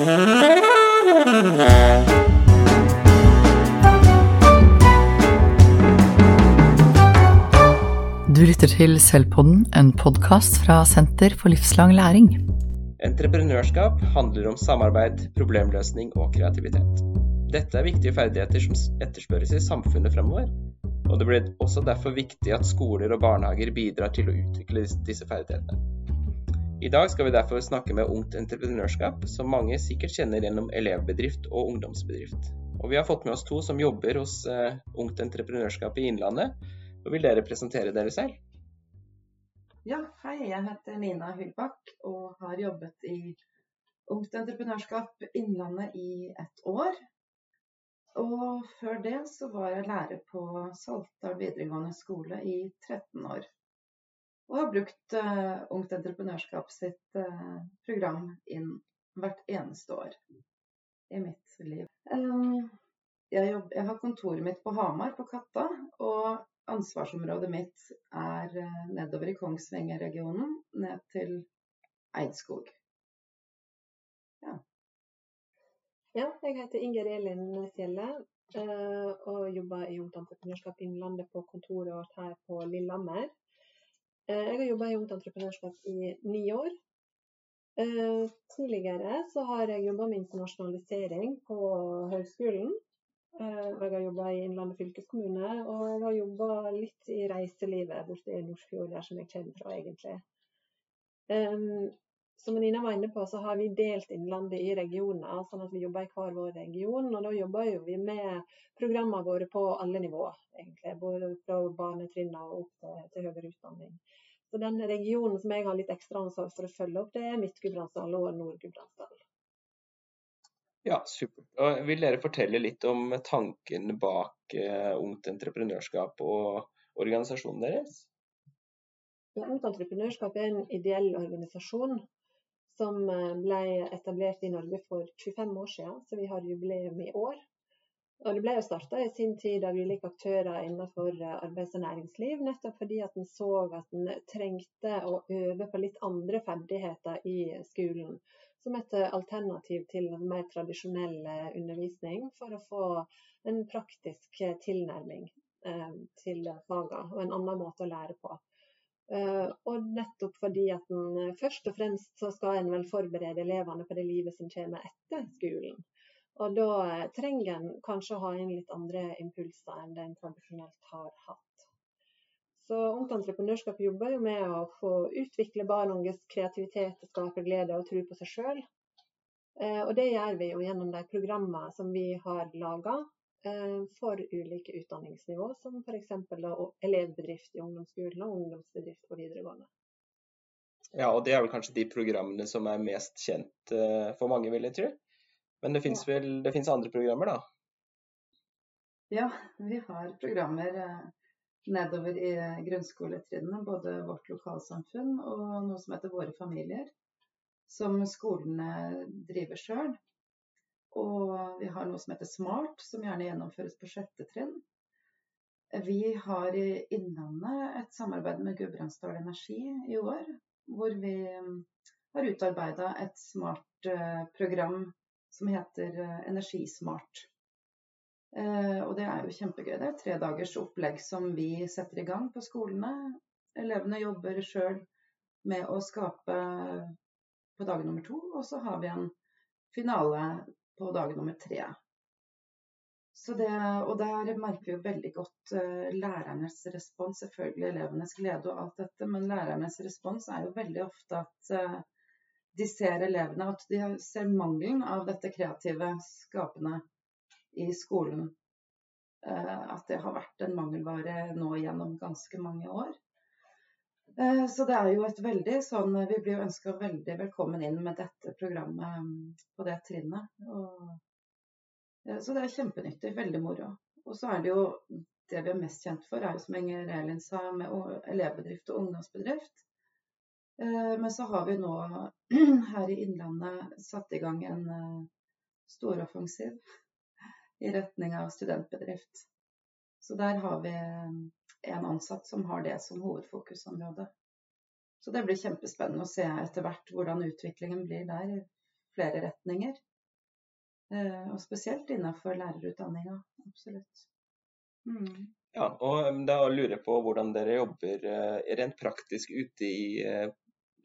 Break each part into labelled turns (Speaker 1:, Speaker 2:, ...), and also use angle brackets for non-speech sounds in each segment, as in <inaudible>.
Speaker 1: Du lytter til Selvpodden, en podkast fra Senter for livslang læring.
Speaker 2: Entreprenørskap handler om samarbeid, problemløsning og kreativitet. Dette er viktige ferdigheter som etterspørres i samfunnet fremover. Og det blir også derfor viktig at skoler og barnehager bidrar til å utvikle disse ferdighetene. I dag skal vi derfor snakke med Ungt Entreprenørskap, som mange sikkert kjenner gjennom elevbedrift og ungdomsbedrift. Og vi har fått med oss to som jobber hos uh, Ungt Entreprenørskap i Innlandet. Og vil dere presentere dere selv?
Speaker 3: Ja, hei. Jeg heter Nina Hyllbakk og har jobbet i Ungt Entreprenørskap Innlandet i et år. Og før det så var jeg lærer på Saltdal videregående skole i 13 år og har brukt uh, Ungt Entreprenørskap sitt uh, program inn hvert eneste år i mitt liv. Um, jeg, jobb, jeg, har kontoret mitt på Hamar, på Katta, og ansvarsområdet mitt er uh, nedover i Kongsvinger-regionen, ned til Eidskog.
Speaker 4: Ja. ja jeg heter Inger Elin Fjelle og jobber i Ungt Entreprenørskap Innlandet på kontoret vårt her på Lillehammer. Eh, jeg har jobba i Ungt Entreprenørskap i ni år. Eh, tidligere så har jeg jobba med internasjonalisering på høgskolen. Eh, jeg har jobba i Innlandet fylkeskommune, og jeg har jobba litt i reiselivet borte i Nordfjord, der som jeg kommer fra egentlig. Som Nina var inne på, så har vi delt Innlandet i regioner, sånn at vi jobber i hver vår region. Og da jobber vi med programmene våre på alle nivåer, egentlig. Både fra barnetrinnet og opp til, til høyere utdanning. Så den regionen som jeg har litt ekstra ansvar for å følge opp, det er Midt-Gudbrandsdal og Nord-Gudbrandsdal.
Speaker 2: Ja, supert. Og vil dere fortelle litt om tanken bak eh, Ungt Entreprenørskap og organisasjonen deres?
Speaker 4: Ja, Ungt Entreprenørskap er en ideell organisasjon som eh, ble etablert i Norge for 25 år siden, så vi har jubileum i år. Og Det ble jo starta i sin tid av ulike aktører innenfor eh, arbeids- og næringsliv, nettopp fordi at en så at en trengte å øve på litt andre ferdigheter i skolen. Som et alternativ til en mer tradisjonell eh, undervisning, for å få en praktisk eh, tilnærming eh, til fagene og en annen måte å lære på. Uh, og nettopp fordi at en først og fremst så skal en vel forberede elevene på det livet som kommer etter skolen. Og da eh, trenger en kanskje å ha inn litt andre impulser enn det en tradisjonelt har hatt. Så Ungt Entreprenørskap jobber jo med å få utvikle barn og unges kreativitet, skape glede og tro på seg sjøl. Eh, og det gjør vi jo gjennom de programmene som vi har laga eh, for ulike utdanningsnivå, som f.eks. elevbedrift i ungdomsskolen og ungdomsbedrift på videregående.
Speaker 2: Ja, og det er vel kanskje de programmene som er mest kjent for mange, vil jeg tro? Men det fins vel andre programmer, da?
Speaker 3: Ja, vi har programmer eh, nedover i grunnskoletrinnene. Både Vårt lokalsamfunn og noe som heter Våre familier. Som skolene driver sjøl. Og vi har noe som heter Smart, som gjerne gjennomføres på sjette trinn. Vi har i Innlandet et samarbeid med Gudbrandsdal Energi i år. Hvor vi mm, har utarbeida et smart eh, som heter eh, Energismart. Eh, og det er jo kjempegøy. Det er tre dagers opplegg som vi setter i gang på skolene. Elevene jobber sjøl med å skape på dag nummer to, og så har vi en finale på dag nummer tre. Det, og der merker vi veldig godt uh, lærernes respons, selvfølgelig elevenes glede og alt dette, men lærernes respons er jo veldig ofte at uh, de ser elevene, at de ser mangelen av dette kreative, skapende i skolen. Uh, at det har vært en mangelvare nå gjennom ganske mange år. Eh, så det er jo et veldig sånn Vi blir jo ønska veldig velkommen inn med dette programmet mm, på det trinnet. Og, eh, så det er kjempenyttig. Veldig moro. Og så er det jo det vi er mest kjent for, er jo som Inger Elin sa, med elevbedrift og ungdomsbedrift. Eh, men så har vi nå <clears throat> her i Innlandet satt i gang en storoffensiv i retning av studentbedrift. Så der har vi en ansatt som har det som hovedfokusområde. Så det blir kjempespennende å se etter hvert hvordan utviklingen blir der i flere retninger. Eh, og spesielt innenfor lærerutdanninga. Absolutt.
Speaker 2: Mm. Ja, og da lurer jeg på hvordan dere jobber eh, rent praktisk ute i, eh,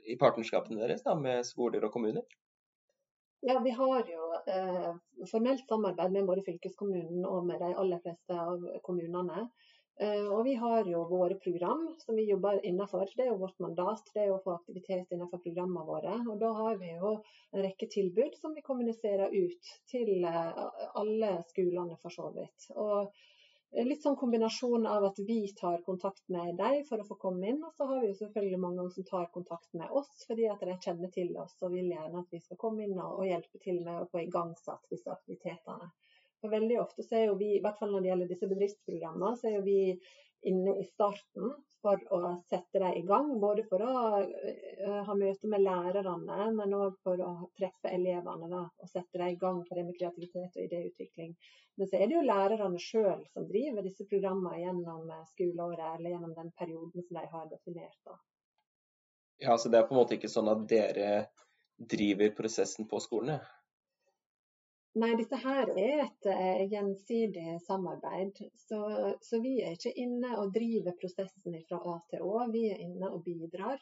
Speaker 2: i partnerskapene deres da, med skoler og kommuner?
Speaker 4: Ja, Vi har jo eh, formelt samarbeid med både fylkeskommunen og med de aller fleste av kommunene. Eh, og vi har jo våre program som vi jobber innenfor. Det er jo vårt mandat. Det er å få aktivitet innenfor programmene våre. Og da har vi jo en rekke tilbud som vi kommuniserer ut til eh, alle skolene for så vidt. Og litt sånn kombinasjon av at vi tar kontakt med dem for å få komme inn, og så har vi jo selvfølgelig mange som tar kontakt med oss fordi at de kjenner til oss og vil gjerne at vi skal komme inn og hjelpe til med å få igangsatt disse aktivitetene. For veldig ofte så er jo vi, i hvert fall når det gjelder disse bedriftsprogrammene, så er jo vi inne i starten for å sette dem i gang. Både for å uh, ha møte med lærerne, men òg for å treffe elevene da, og sette dem i gang på det med kreativitet og idéutvikling. Men så er det jo lærerne sjøl som driver disse programmene gjennom eh, skoleåret eller gjennom den perioden som de har definert. Da.
Speaker 2: Ja, så det er på en måte ikke sånn at dere driver prosessen på skolene?
Speaker 4: Nei, dette her er et uh, gjensidig samarbeid. Så, så, vi er ikke inne og driver prosessen fra A til Å. Vi er inne og bidrar.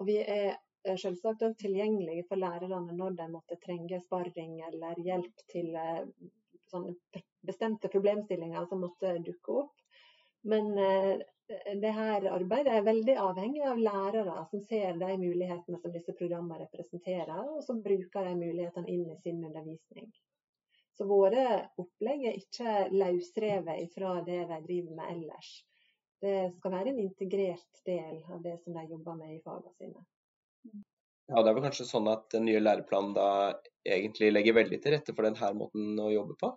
Speaker 4: Og vi er uh, selvsagt også tilgjengelige for lærerne når de måtte trenge sparring eller hjelp til sånne bestemte problemstillinger som måtte dukke opp. Men det her arbeidet er veldig avhengig av lærere som ser de mulighetene som disse programmene representerer, og som bruker de mulighetene inn i sin undervisning. Så våre opplegg er ikke løsrevet fra det de driver med ellers. Det skal være en integrert del av det som de jobber med i fagene sine.
Speaker 2: Ja, Det er vel kanskje sånn at den nye læreplanen da egentlig legger veldig til rette for denne måten å jobbe på?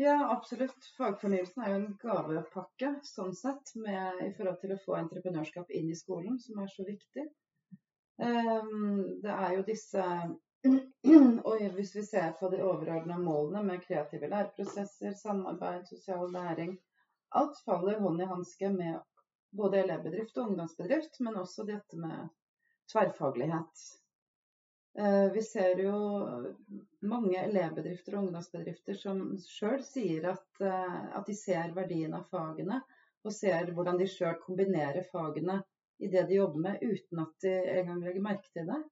Speaker 3: Ja, absolutt. Fagfornyelsen er jo en gavepakke sånn sett, med, i forhold til å få entreprenørskap inn i skolen, som er så viktig. Um, det er jo disse <clears throat> Og hvis vi ser på de overordna målene med kreative læreprosesser, samarbeid, sosial læring Alt faller hånd i hanske med både elevbedrift og ungdomsbedrift, men også dette med tverrfaglighet. Eh, vi ser jo mange elevbedrifter og ungdomsbedrifter som sjøl sier at, eh, at, de ser verdien av fagene, og ser hvordan de sjøl kombinerer fagene i det de jobber med, uten at de engang legger merke til det.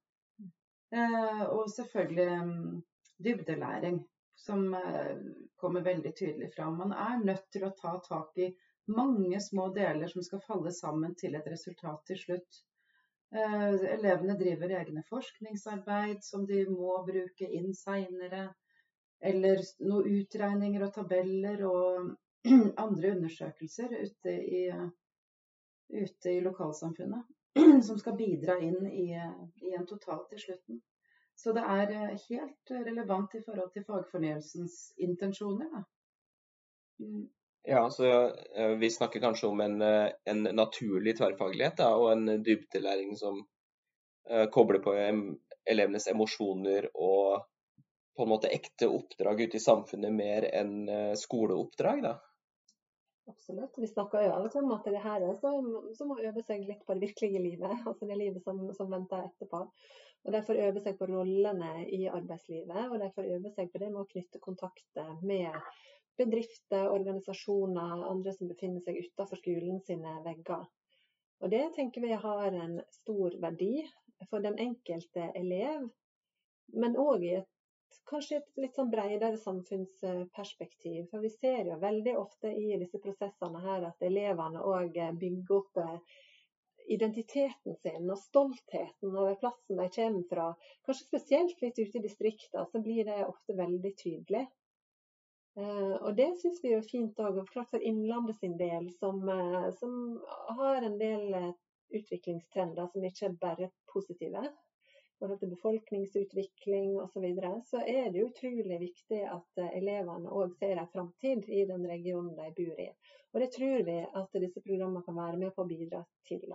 Speaker 3: Eh, og selvfølgelig mm, dybdelæring, som eh, kommer veldig tydelig fram. Man er nødt til å ta tak i mange små deler som skal falle sammen til et resultat til slutt. Eh, elevene driver egne forskningsarbeid som de må bruke inn seinere. Eller noen utregninger og tabeller og <clears throat> andre undersøkelser ute i, ute i lokalsamfunnet. <clears throat> som skal bidra inn i, i en total til slutten. Så det er eh, helt relevant i forhold til fagfornyelsens intensjoner. Da.
Speaker 2: Mm. Ja, så eh, Vi snakker kanskje om en, eh, en naturlig tverrfaglighet da, og en dybdelæring som uh, kobler på elevenes emosjoner og på en måte ekte oppdrag ute i samfunnet mer enn skoleoppdrag. da.
Speaker 4: Absolutt. Vi snakker jo om at det her er som, som å øve seg litt på det virkelige livet. <laughs> Altså det livet som, som venter etterpå. Og Derfor øve seg på rollene i arbeidslivet, og derfor øve seg på det med å knytte kontakter med bedrifter, organisasjoner, andre som befinner seg utenfor skolen sine vegger. Og Det tenker vi har en stor verdi for den enkelte elev, men òg i et kanskje et litt sånn bredere samfunnsperspektiv. For vi ser jo veldig ofte i disse prosessene her at elevene òg bygger opp eh, identiteten sin og stoltheten over plassen de kommer fra. Kanskje spesielt litt ute i distriktene, så blir det ofte veldig tydelig. Eh, og det syns vi er fint òg, klart for Innlandet sin del, som, eh, som har en del utviklingstrender som ikke er bare positive forhold til befolkningsutvikling osv., så, videre, så er det utrolig viktig at eh, elevene òg ser en framtid i den regionen de bor i. Og Det tror vi at disse programmene kan være med på å bidra til.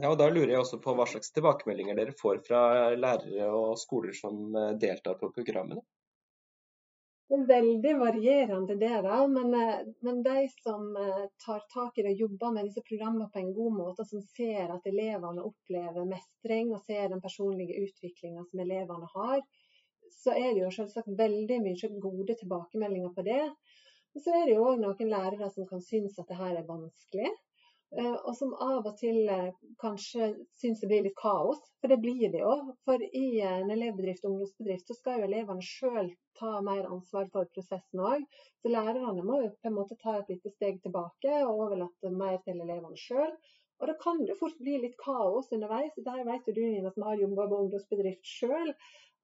Speaker 2: Ja, og Da lurer jeg også på hva slags tilbakemeldinger dere får fra lærere og skoler som eh, deltar på programmene?
Speaker 4: Det er veldig varierende det, da. Men, eh, men, de som eh, tar tak i det jobber med disse programmene på en god måte, som ser at elevene opplever mestring og ser den personlige utviklinga som elevene har, så er det jo selvsagt veldig mye gode tilbakemeldinger på det. Og så er det jo òg noen lærere som kan synes at det her er vanskelig. Eh, og som av og til eh, kanskje syns det blir litt kaos, for det blir det jo. For i en elevbedrift og ungdomsbedrift så skal jo elevene sjøl ta mer ansvar for prosessen òg. Så lærerne må jo på en måte ta et lite steg tilbake og overlate mer til elevene sjøl. Og da kan det fort bli litt kaos underveis. Der vet jo du Nina, som har jobba med ungdomsbedrift sjøl,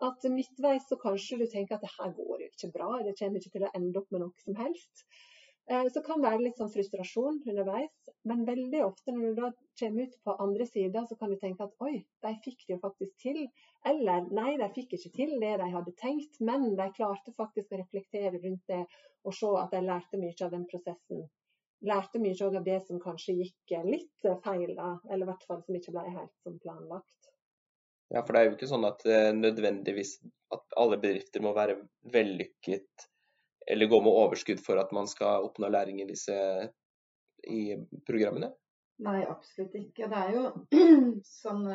Speaker 4: at midtveis så kanskje du tenker at det her går jo ikke bra, det kommer ikke til å ende opp med noe som helst. Eh, så kan det være litt sånn frustrasjon underveis. Men veldig ofte når du da kommer ut på andre sida, så kan du tenke at oi, de fikk det jo faktisk til. Eller nei, de fikk ikke til det de hadde tenkt, men de klarte faktisk å reflektere rundt det og se at de lærte mye av den prosessen. Lærte mye av det som kanskje gikk litt feil, da, eller i hvert fall som ikke ble helt som planlagt.
Speaker 2: Ja, for det er jo ikke sånn at eh, nødvendigvis at alle bedrifter må være vellykket eller gå med overskudd for at man skal oppnå læring i disse i programmene?
Speaker 3: Nei, absolutt ikke. Det er jo <clears throat> sånn,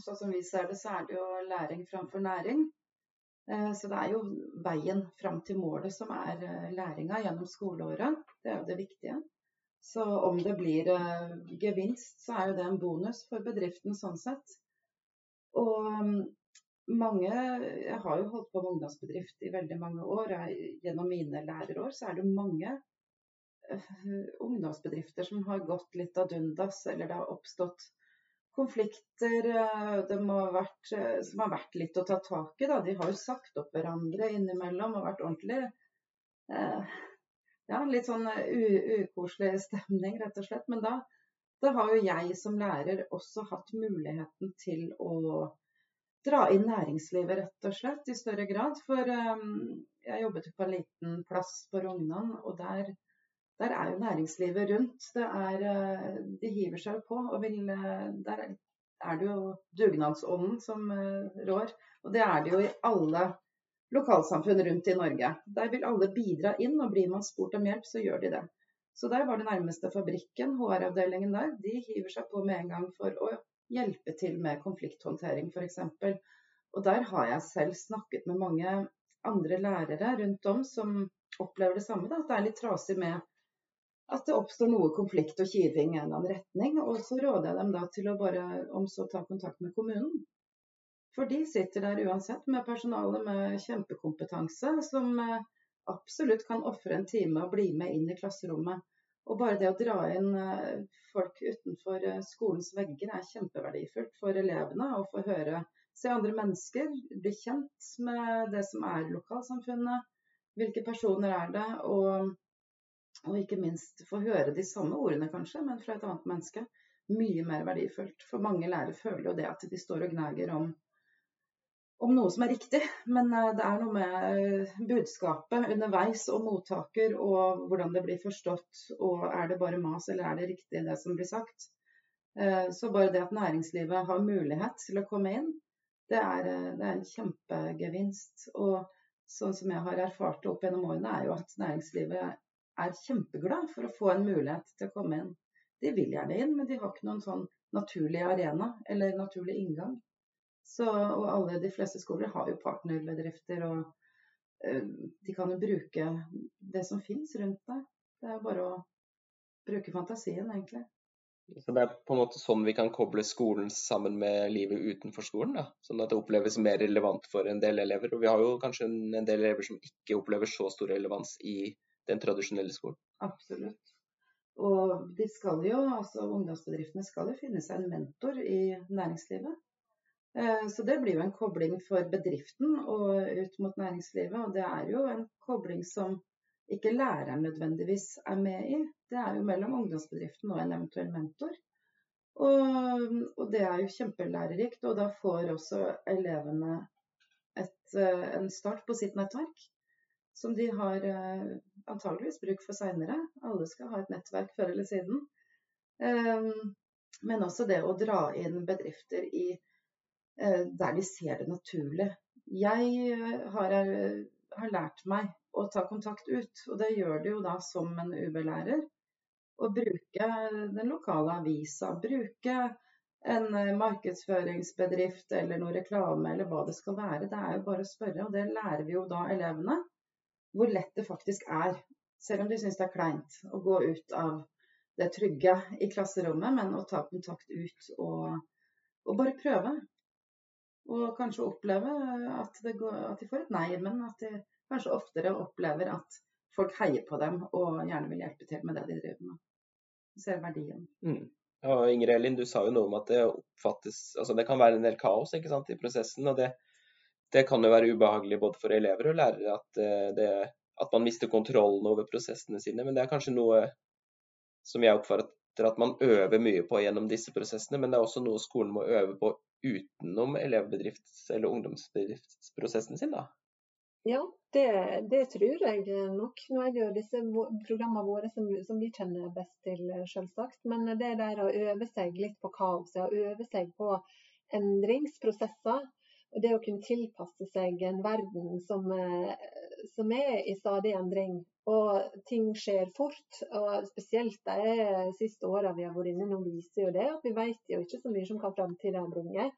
Speaker 3: sånn, som vi ser det, så er det jo læring framfor næring. Eh, så det er jo veien fram til målet som er eh, læringa gjennom skoleåret. Det er jo det viktige. Så om det blir eh, gevinst, så er jo det en bonus for bedriften sånn sett. Og mange Jeg har jo holdt på med ungdomsbedrift i veldig mange år. Jeg, gjennom mine lærerår så er det mange uh, ungdomsbedrifter som har gått litt ad undas, eller det har oppstått konflikter uh, har vært, uh, som har vært litt å ta tak i. Da. De har jo sagt opp hverandre innimellom og vært ordentlig ja, litt sånn ukoselig stemning, rett og slett. Men da, da har jo jeg som lærer også hatt muligheten til å dra inn næringslivet, rett og slett, i større grad. For um, jeg jobbet på en liten plass på Rognan, og der, der, er jo næringslivet rundt. Er, uh, de hiver seg på. og vil, uh, Der er det jo dugnadsånden som uh, rår. Og det er det jo i alle lokalsamfunn rundt i Norge. Der vil alle bidra inn, og blir man spurt om hjelp, så gjør de det. Så der var det nærmeste fabrikken, HR-avdelingen der, de hiver seg på med en gang for å hjelpe til med konflikthåndtering f.eks. Og der har jeg selv snakket med mange andre lærere rundt om som opplever det samme. Da, at det er litt trasig med at det oppstår noe konflikt og kiving i en eller annen retning. Og så råder jeg dem da til å bare om så ta kontakt med kommunen. For de sitter der uansett med personale med kjempekompetanse som eh, absolutt kan ofre en time og bli med inn i klasserommet. Og bare det å dra inn eh, folk utenfor eh, skolens vegger er kjempeverdifullt for elevene. Å få høre, se andre mennesker, bli kjent med det som er lokalsamfunnet. Hvilke personer er det? Og, og ikke minst få høre de samme ordene, kanskje, men fra et annet menneske. Mye mer verdifullt. For mange lærere føler jo det at de står og gnager om om noe som er riktig, men eh, det er noe med eh, budskapet underveis og mottaker og hvordan det blir forstått. Og er det bare mas, eller er det riktig det som blir sagt? Eh, så bare det at næringslivet har mulighet til å komme inn, det er, det er en kjempegevinst. Og sånn som jeg har erfart det opp gjennom årene, er jo at næringslivet er kjempeglad for å få en mulighet til å komme inn. De vil gjerne inn, men de har ikke noen sånn naturlig arena eller naturlig inngang. Så, og alle de fleste skoler har jo partnerbedrifter, og uh, de kan jo bruke det som finnes rundt deg. Det er bare å bruke fantasien, egentlig.
Speaker 2: Så Det er på en måte sånn vi kan koble skolen sammen med livet utenfor skolen? da? Sånn at det oppleves mer relevant for en del elever. Og vi har jo kanskje en del elever som ikke opplever så stor relevans i den tradisjonelle skolen?
Speaker 3: Absolutt. Og de skal jo, altså ungdomsbedriftene skal jo finne seg en mentor i næringslivet. Eh, så det blir jo en kobling for bedriften og ut mot næringslivet. Og det er jo en kobling som ikke læreren nødvendigvis er med i. Det er jo mellom ungdomsbedriften og en eventuell mentor. Og, og det er jo kjempelærerikt. Og da får også elevene et, eh, en start på sitt nettverk. Som de har eh, antageligvis bruk for seinere. Alle skal ha et nettverk før eller siden. Men også det å dra inn bedrifter i der de ser det naturlig. Jeg eh, har, eh, har, lært meg å ta kontakt ut, og det gjør det jo da som en UB-lærer. Å bruke den lokale avisa, bruke en eh, markedsføringsbedrift eller noe reklame eller hva det skal være. Det er jo bare å spørre, og det lærer vi jo da elevene. Hvor lett det faktisk er, selv om de syns det er kleint å gå ut av det trygge i klasserommet, men å ta kontakt ut og, og bare prøve. Og kanskje oppleve at, går, at, de får et nei, men at de kanskje oftere opplever at folk heier på dem og gjerne vil hjelpe til med det de driver med. Ser verdien.
Speaker 2: Mm. Ja, Ingrid Elin, du sa jo noe om at det oppfattes Altså det kan være en del kaos sant, i prosessen. og det, det kan jo være ubehagelig både for elever og lærere at, eh, det, at man mister kontrollen over prosessene sine. Men det er kanskje noe som jeg oppfatter at man øver mye på gjennom disse prosessene. Men det er også noe skolen må øve på utenom elevbedrifts- eller ungdomsbedriftsprosessen sin. da.
Speaker 4: Ja, det, det, tror jeg nok. Nå er det jo disse programmene våre som, som vi kjenner best til, selvsagt. Men det der å øve seg litt på kaoset, å øve seg på endringsprosesser, det å kunne tilpasse seg en verden som, som er i stadig endring, og ting skjer fort. og Spesielt de siste åra vi har vært inne nå, viser jo det at vi vet jo ikke så mye om hva framtida bringer.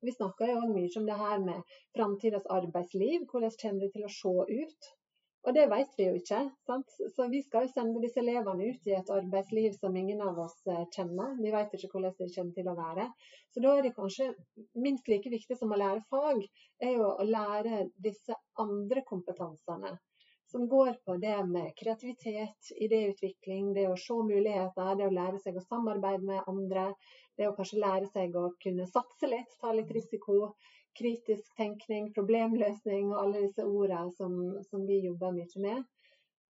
Speaker 4: Vi snakker jo mye om det her med framtidas arbeidsliv. Hvordan kommer det til å se ut? Og det vet vi jo ikke. Sant? Så vi skal jo sende disse elevene ut i et arbeidsliv som ingen av oss eh, kjenner. Vi vet ikke hvordan det kommer til å være. Så da er det kanskje minst like viktig som å lære fag, er jo å lære disse andre kompetansene. Som går på det med kreativitet, idéutvikling, det å se muligheter, det å lære seg å samarbeide med andre, det å kanskje lære seg å kunne satse litt, ta litt risiko. Kritisk tenkning, problemløsning og alle disse ordene som, som vi jobber mye med.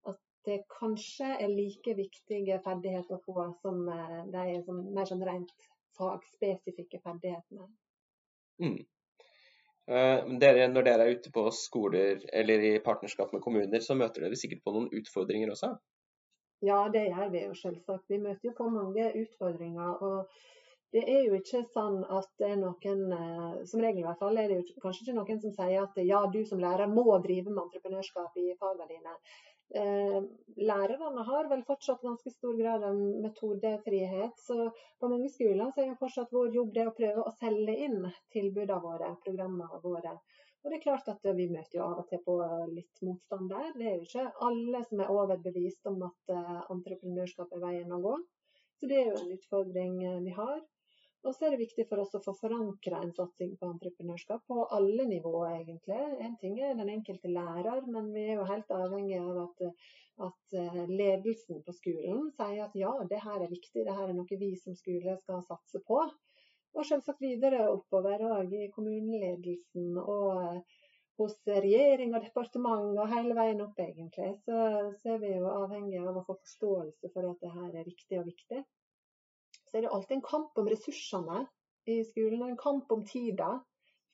Speaker 4: At det kanskje er like viktige ferdigheter å få som eh, de som mer sånn rent fagspesifikke ferdighetene.
Speaker 2: Mm. Uh, dere, når dere er ute på skoler eller i partnerskap med kommuner, så møter dere sikkert på noen utfordringer også?
Speaker 4: Ja, det gjør vi jo selvsagt. Vi møter jo på mange utfordringer. og det er jo ikke sånn at det er noen, eh, som regel i hvert fall, er det kanskje ikke noen som sier at ja, du som lærer må drive med entreprenørskap i fagene dine. Eh, lærerne har vel fortsatt ganske stor grad av metodefrihet. Så på mange skoler så er jo fortsatt vår jobb det å prøve å selge inn tilbudene våre, programmene våre. Og det er klart at Vi møter jo av og til på litt motstand der. Det er jo ikke alle som er overbevist om at uh, entreprenørskap er veien å gå. Så det er jo en utfordring uh, vi har. Og så er det viktig for oss å få forankra en satsing på entreprenørskap på alle nivåer, egentlig. En ting er den enkelte lærer, men vi er jo helt avhengig av at, at eh, ledelsen på skolen sier at ja, det her er viktig, det her er noe vi som skole skal satse på. Og selvsagt videre oppover òg i kommuneledelsen og eh, hos regjering og departement og hele veien opp, egentlig. Så, så er vi jo avhengig av å få forståelse for at det her er riktig og viktig så er det alltid en kamp om ressursene i skolen, og en kamp om tida.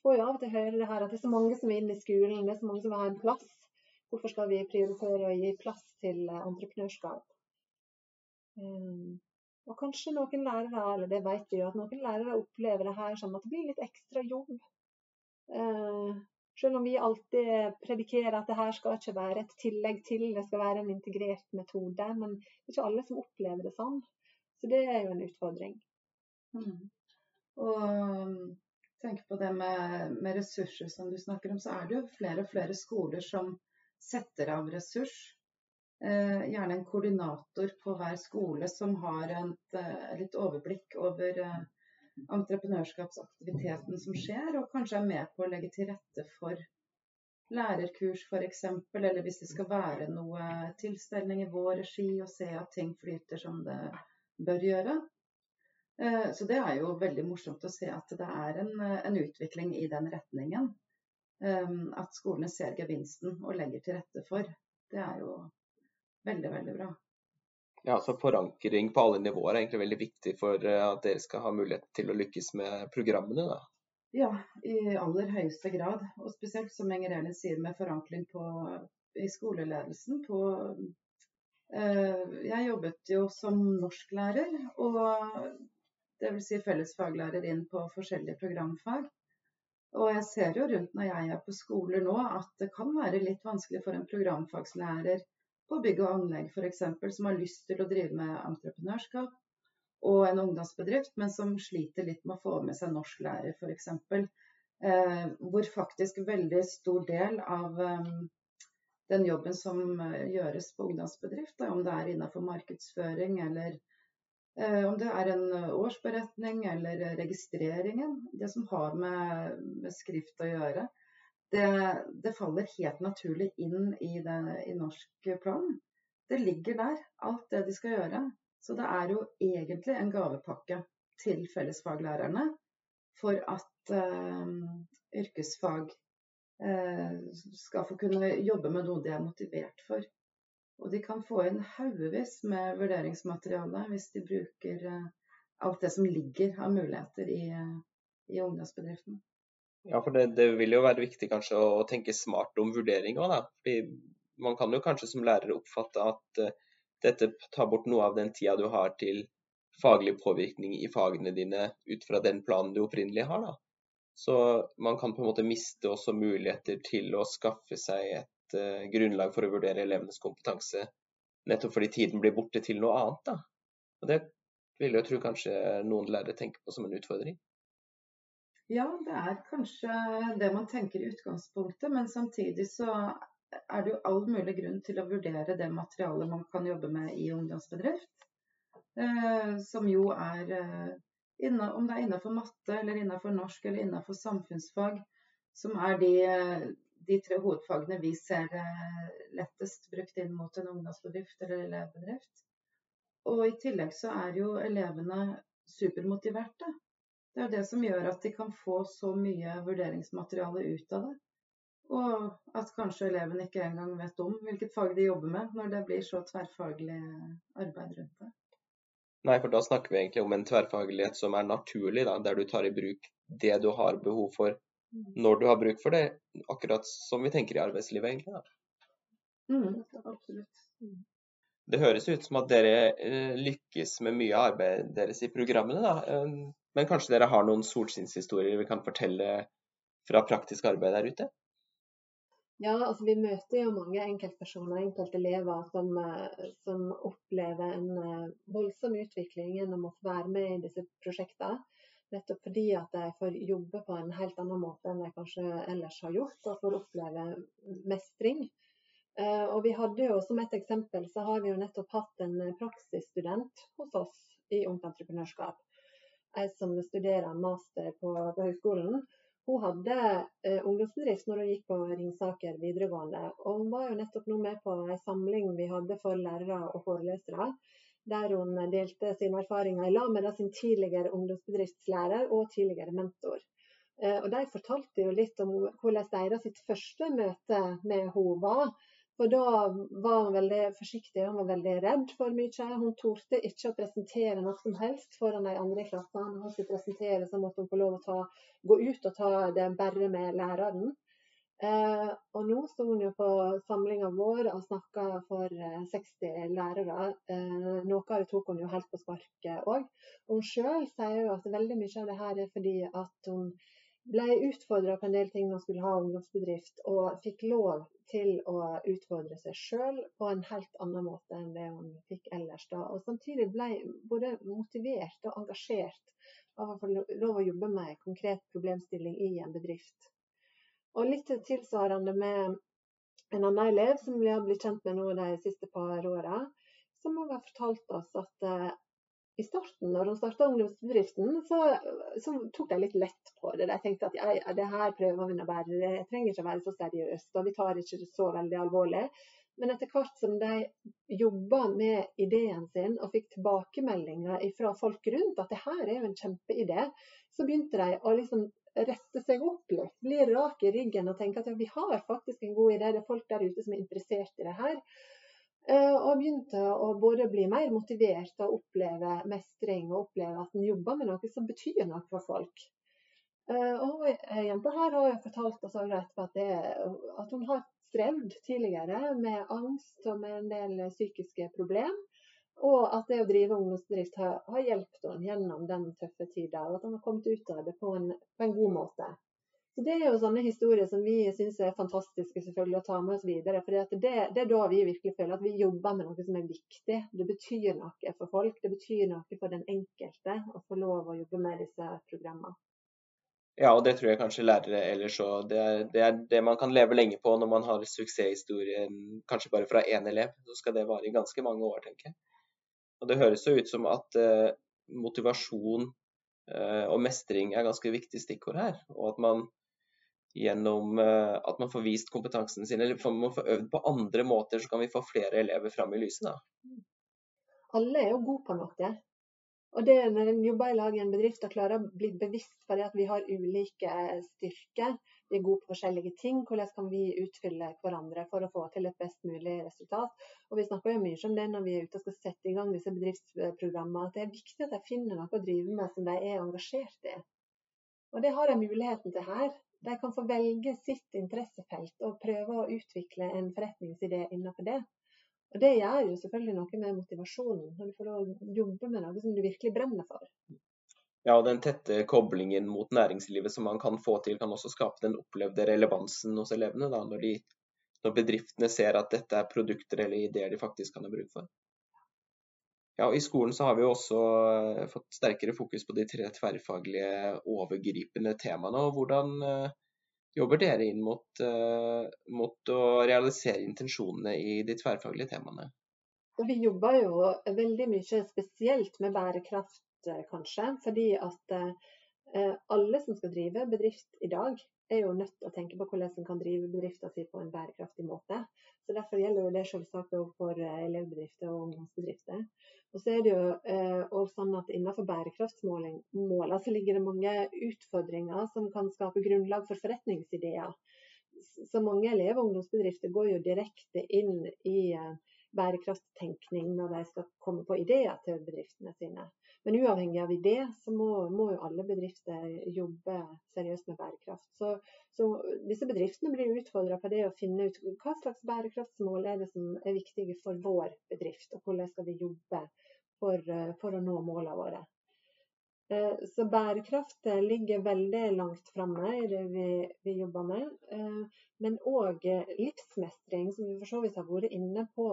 Speaker 4: Får jo av og til høre det her at det er så mange som er inne i skolen, det er så mange som vil ha en plass. Hvorfor skal vi prioritere å gi plass til eh, entreprenørskap? Um, og kanskje noen lærere, eller det vet vi jo, at noen lærere opplever det her som at det blir litt ekstra jobb. Uh, selv om vi alltid predikerer at det her skal ikke være et tillegg til, det skal være en integrert metode. Men det er ikke alle som opplever det sånn. Så det er jo en utfordring.
Speaker 3: Mm. Og tenk på det med, med, ressurser som du snakker om, så er det jo flere og flere skoler som setter av ressurs. Eh, gjerne en koordinator på hver skole som har et, eh, litt overblikk over eh, entreprenørskapsaktiviteten som skjer, og kanskje er med på å legge til rette for lærerkurs f.eks., eller hvis det skal være noe tilstelning i vår regi, og se at ting flyter som det bør gjøre. Eh, så det er jo veldig morsomt å se at det er en, en utvikling i den retningen. Eh, at skolene ser gevinsten og legger til rette for. Det er jo veldig, veldig bra.
Speaker 2: Ja, så Forankring på alle nivåer er egentlig veldig viktig for eh, at dere skal ha mulighet til å lykkes med programmene? da?
Speaker 3: Ja, i aller høyeste grad. Og spesielt som Inger Elin sier, med forankring på, i skoleledelsen. På jeg jobbet jo som norsklærer, og dvs. Si fellesfaglærer inn på forskjellige programfag. Og jeg ser jo rundt når jeg er på skoler nå at det kan være litt vanskelig for en programfagslærer på bygg og anlegg f.eks. som har lyst til å drive med entreprenørskap, og en ungdomsbedrift, men som sliter litt med å få med seg norsklærer f.eks. Eh, hvor faktisk veldig stor del av eh, den jobben som eh, gjøres på ungdomsbedrift, om det er innenfor markedsføring eller eh, om det er en årsberetning eller registreringen, det som har med, med skrift å gjøre, det, det, faller helt naturlig inn i, det, i norsk plan. Det ligger der, alt det de skal gjøre. Så det er jo egentlig en gavepakke til fellesfaglærerne for at eh, yrkesfag skal få kunne jobbe med noe de er motivert for. Og de kan få inn haugevis med vurderingsmateriale hvis de bruker uh, alt det som ligger av muligheter i, i ungdomsbedriften.
Speaker 2: Ja, for det, det, vil jo være viktig kanskje å tenke smart om vurdering òg, da. Fordi man kan jo kanskje som lærer oppfatte at dette tar bort noe av den tida du har til faglig påvirkning i fagene dine ut fra den planen du opprinnelig har. da. Så man kan på en måte miste også muligheter til å skaffe seg et uh, grunnlag for å vurdere elevenes kompetanse, nettopp fordi tiden blir borte til noe annet. da. Og Det vil jeg tro kanskje noen lærere tenker på som en utfordring.
Speaker 3: Ja, det er kanskje det man tenker i utgangspunktet, men samtidig så er det jo all mulig grunn til å vurdere det materialet man kan jobbe med i ungdomsbedrift. uh, som jo er eh, Om det er innenfor matte, eller innenfor norsk eller innenfor samfunnsfag, som er de, de tre hovedfagene vi ser eh, lettest brukt inn mot en ungdomsbedrift eller elevbedrift. Og i tillegg så er jo elevene supermotiverte. Det er det som gjør at de kan få så mye vurderingsmateriale ut av det. Og at kanskje elevene ikke engang vet om hvilket fag de jobber med, når det blir så tverrfaglig arbeid rundt det.
Speaker 2: Nei, for da snakker vi egentlig om en tverrfaglighet som er naturlig, da, der du tar i bruk det du har behov for mm. når du har bruk for det, akkurat som vi tenker i arbeidslivet, egentlig. Da.
Speaker 3: Mm, absolutt. Mm.
Speaker 2: Det høres ut som at dere eh, lykkes med mye av arbeidet deres i programmene, da. Eh, men kanskje dere har noen solskinnshistorier vi kan fortelle fra praktisk arbeid der ute?
Speaker 4: Ja, altså vi møter jo mange enkeltpersoner, enkeltelever, som, eh, som opplever en eh, voldsom utvikling gjennom å få være med i disse prosjektene. Nettopp fordi at de får jobbe på en helt annen måte enn de kanskje ellers har gjort, og får oppleve mestring. Eh, og vi hadde jo Som et eksempel så har vi jo nettopp hatt en praksisstudent hos oss i Ungt Entreprenørskap. Ei som studerer master på, på høgskolen. Hun hadde eh, ungdomsbedrift når hun gikk på Ringsaker videregående. Og hun var jo nettopp nå med på en samling vi hadde for lærere og forelesere. Der hun delte sine erfaringer i lag med sin tidligere ungdomsbedriftslærer og tidligere mentor. Eh, og De fortalte jo litt om hvordan deres første møte med henne var. For da var hun veldig forsiktig, hun var veldig redd for mye. Hun torde ikke å presentere noe som helst foran de andre i klassen. Hun skulle presentere, så måtte hun få lov å ta, gå ut og ta det bare med læreren. Eh, og nå sto hun jo på samlinga vår og snakka for 60 eh, lærere. Eh, noe av det tok hun jo helt på sparket òg. Hun sjøl sier jo at veldig mye av det her er fordi at hun ble utfordra på en del ting hun skulle ha ungdomsbedrift, og fikk lov til å utfordre seg sjøl på en helt annen måte enn det hun fikk ellers. da, Og samtidig ble både motivert og engasjert av å få lov å jobbe med en konkret problemstilling i en bedrift. Og litt tilsvarende med en annen elev som vi har blitt kjent med nå de siste par åra, som har fortalt oss at eh, i starten, når hun starta ungdomsbedriften, så, så, tok de litt lett på det. De tenkte at ja, det her prøver vi å bære, jeg trenger ikke å være så seriøst, og vi tar ikke det så veldig alvorlig. Men etter hvert som de jobba med ideen sin og fikk tilbakemeldinger fra folk rundt at det her er jo en kjempeidé, så begynte de å liksom rette seg opp litt, bli rak i ryggen og tenke at ja, vi har faktisk en god idé, det er folk der ute som er interessert i det her. Eh, og begynte å både bli mer motivert og oppleve mestring og oppleve at en jobber med noe som betyr noe for folk. Eh, og Jenta her har fortalt oss at, det, at hun har strevd tidligere med angst og med en del psykiske problemer. Og at det å drive ungdomsbedrift har, har hjulpet henne gjennom den tøffe tida. Og at hun har kommet ut av det på en, på en god måte. Så Det er jo sånne historier som vi syns er fantastiske selvfølgelig å ta med oss videre. For det, det, er da vi virkelig føler at vi jobber med noe som er viktig. Det betyr noe for folk, det betyr noe for den enkelte å få lov å jobbe med disse programmene.
Speaker 2: Ja, og det tror jeg kanskje lærere ellers òg. Det, det, er det man kan leve lenge på når man har suksesshistorien kanskje bare fra én elev. Så skal det vare i ganske mange år, tenker jeg. Og det høres jo ut som at eh, motivasjon eh, og mestring er ganske viktige stikkord her. Og at man gjennom eh, at man får vist kompetansen sin, eller man får øvd på andre måter, så kan vi få flere elever fram i lyset. Da.
Speaker 4: Alle er jo gode på noe. Og det når en jobber i lag i en bedrift og klarer å bli bevisst på det at vi har ulike styrker, vi er gode på forskjellige ting, hvordan kan vi utfylle hverandre for å få til et best mulig resultat. Og Vi snakker jo mye om det når vi er ute og skal sette i gang disse bedriftsprogrammene, at det er viktig at de finner noe å drive med som de er engasjert i. Og Det har de muligheten til her. De kan få velge sitt interessefelt og prøve å utvikle en forretningsidé innenfor det. Og Det gjør jo selvfølgelig noe med motivasjonen, når du får lov å jobbe med noe som du virkelig brenner for.
Speaker 2: Ja, og Den tette koblingen mot næringslivet som man kan få til, kan også skape den opplevde relevansen hos elevene. Da, når, de, når bedriftene ser at dette er produkter eller ideer de faktisk kan ha bruk for. Ja, I skolen så har vi også eh, fått sterkere fokus på de tre tverrfaglige overgripende temaene. og Hvordan uh, jobber dere inn mot, uh, mot, å realisere intensjonene i de tverrfaglige temaene?
Speaker 4: Vi jobber jo veldig mye spesielt med bærekraft, kanskje. Fordi at alle som skal drive bedrift i dag, er jo nødt til å tenke på hvordan en kan drive bedriften sin på en bærekraftig måte. Så Derfor gjelder det selvsagt for elevbedrifter og ungdomsbedrifter. Og så er det jo også sånn at Innenfor bærekraftsmålene så ligger det mange utfordringer som kan skape grunnlag for forretningsideer. Så mange elev- og ungdomsbedrifter går jo direkte inn i bærekrafttenkning når de skal komme på ideer til bedriftene sine. Men uavhengig av det, så må, må jo alle bedrifter jobbe seriøst med bærekraft. Så, så disse bedriftene blir utfordra på det å finne ut hva slags bærekraftsmål er det som er viktige for vår bedrift, og hvordan skal vi jobbe for, for å nå målene våre. Eh, så bærekraft ligger veldig langt framme i det vi, vi, jobber med. Eh, men òg livsmestring, som vi for så vidt har vært inne på.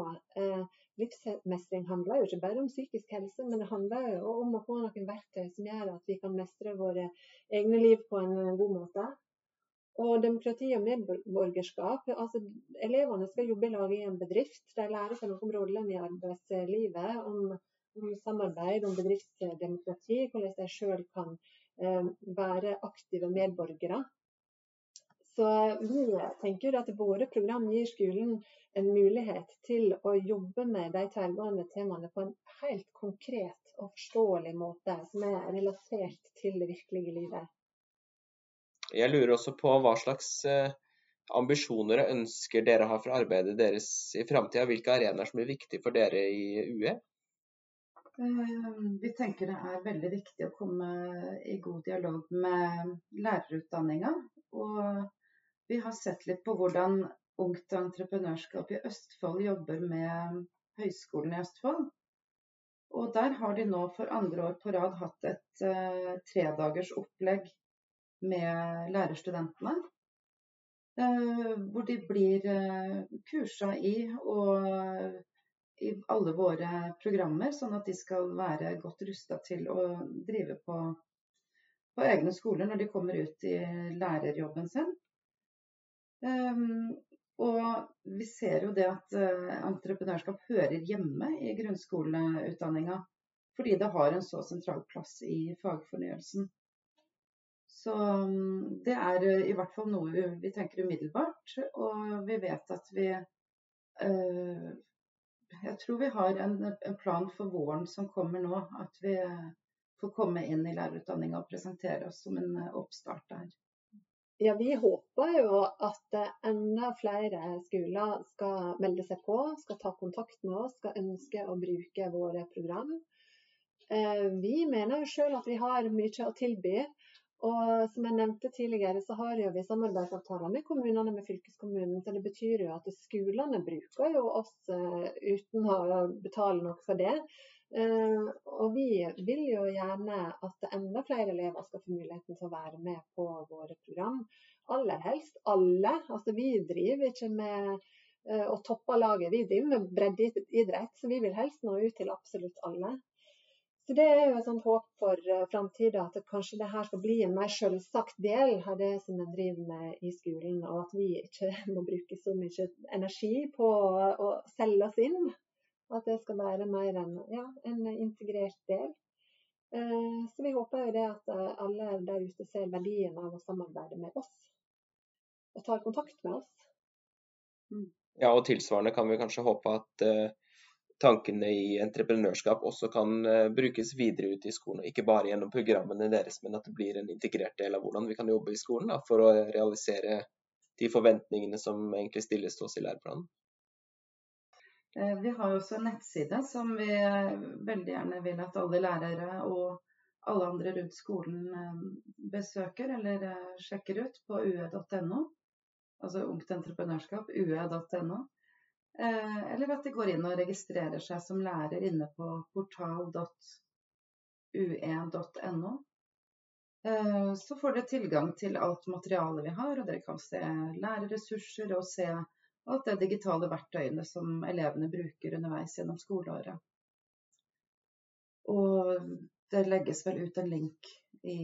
Speaker 4: Livsmestring handler jo ikke bare om psykisk helse, men det handler jo om å få noen verktøy som gjør at vi kan mestre våre egne liv på en god måte. Og demokrati og medborgerskap. altså Elevene skal jobbe i lag i en bedrift. De lærer seg noe om rollen i arbeidslivet, om om samarbeid, om bedriftsdemokrati, hvordan de sjøl kan eh, være aktive medborgere. Så vi tenker at våre program gir skolen en mulighet til å jobbe med de tverrgående temaene på en helt konkret og forståelig måte, som er relatert til det virkelige livet.
Speaker 2: Jeg lurer også på hva slags eh, ambisjoner og ønsker dere har for arbeidet deres i framtida. Hvilke arenaer som blir viktige for dere i UE?
Speaker 3: Eh, vi tenker det er veldig viktig å komme i god dialog med lærerutdanninga. Og vi har sett litt på hvordan Ungt Entreprenørskap i Østfold jobber med Høgskolen i Østfold. Og der har de nå for andre år på rad hatt et uh, tredagers opplegg med lærerstudentene. Uh, hvor de blir uh, kursa i og i alle våre programmer, sånn at de skal være godt rusta til å drive på, på, egne skoler når de kommer ut i lærerjobben sin. Um, og vi ser jo det at uh, entreprenørskap hører hjemme i grunnskoleutdanninga. Fordi det har en så sentral plass i fagfornyelsen. Så um, det er uh, i hvert fall noe vi tenker umiddelbart. Og vi vet at vi uh, jeg tror vi har en, plan for våren som kommer nå. At vi får komme inn i lærerutdanninga og presentere oss som en oppstart der.
Speaker 4: Ja, Vi håper jo at enda flere skoler skal melde seg på, skal ta kontakt med oss, skal ønske å bruke våre program. Eh, vi mener jo selv at vi har mye å tilby. Og som jeg nevnte tidligere, så har vi samarbeidsavtaler med kommunene, med fylkeskommunen. Så det betyr jo at skolene bruker jo oss uh, uten å betale noe for det. Uh, og vi vil jo gjerne at enda flere elever skal få muligheten til å være med på våre program. aller helst alle. Altså Vi driver ikke med uh, å toppe laget, vi driver med breddeidrett. Så vi vil helst nå ut til absolutt alle. Så Det er jo et sånt håp for uh, framtida, at kanskje det her skal bli en mer selvsagt del av det som en driver med i skolen. Og at vi ikke <laughs> må bruke så mye energi på å selge oss inn. At det skal være mer en, ja, en integrert del. Uh, så vi håper jo det at uh, alle der ute ser verdien av å samarbeide med oss. Og tar kontakt med oss.
Speaker 2: Mm. Ja, og tilsvarende kan vi kanskje håpe at tankene i entreprenørskap også kan brukes videre ut i skolen. Ikke bare gjennom programmene deres, men at det blir en integrert del av hvordan vi kan jobbe i skolen da, for å realisere de forventningene som egentlig stilles til oss i læreplanen.
Speaker 3: Eh, vi har også en nettside som vi veldig gjerne vil at alle lærere og alle andre rundt skolen eh, besøker eller sjekker ut på ue.no. Altså Ungt Entreprenørskap, ue.no. Eh, eller at de går inn og registrerer seg som lærer inne på portal.ue.no. Eh, så får dere tilgang til alt materialet vi har, og dere kan se lærerressurser og se alt det digitale verktøyene som elevene bruker underveis gjennom skoleåret. Og det legges vel ut en link i,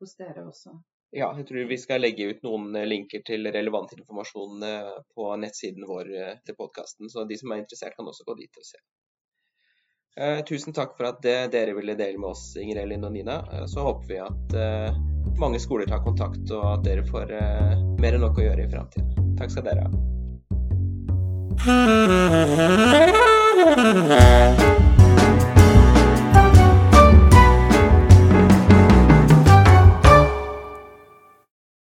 Speaker 3: hos dere også.
Speaker 2: Ja, jeg tror vi skal legge ut noen eh, linker til relevant informasjon eh, på nettsiden vår eh, til podkasten. Så de som er interessert, kan også gå dit og se. Tusen takk for at dere ville dele med oss, Inger Elin og Nina. Så håper vi at mange skoler tar kontakt, og at dere får mer enn nok å gjøre i framtiden. Takk skal dere ha.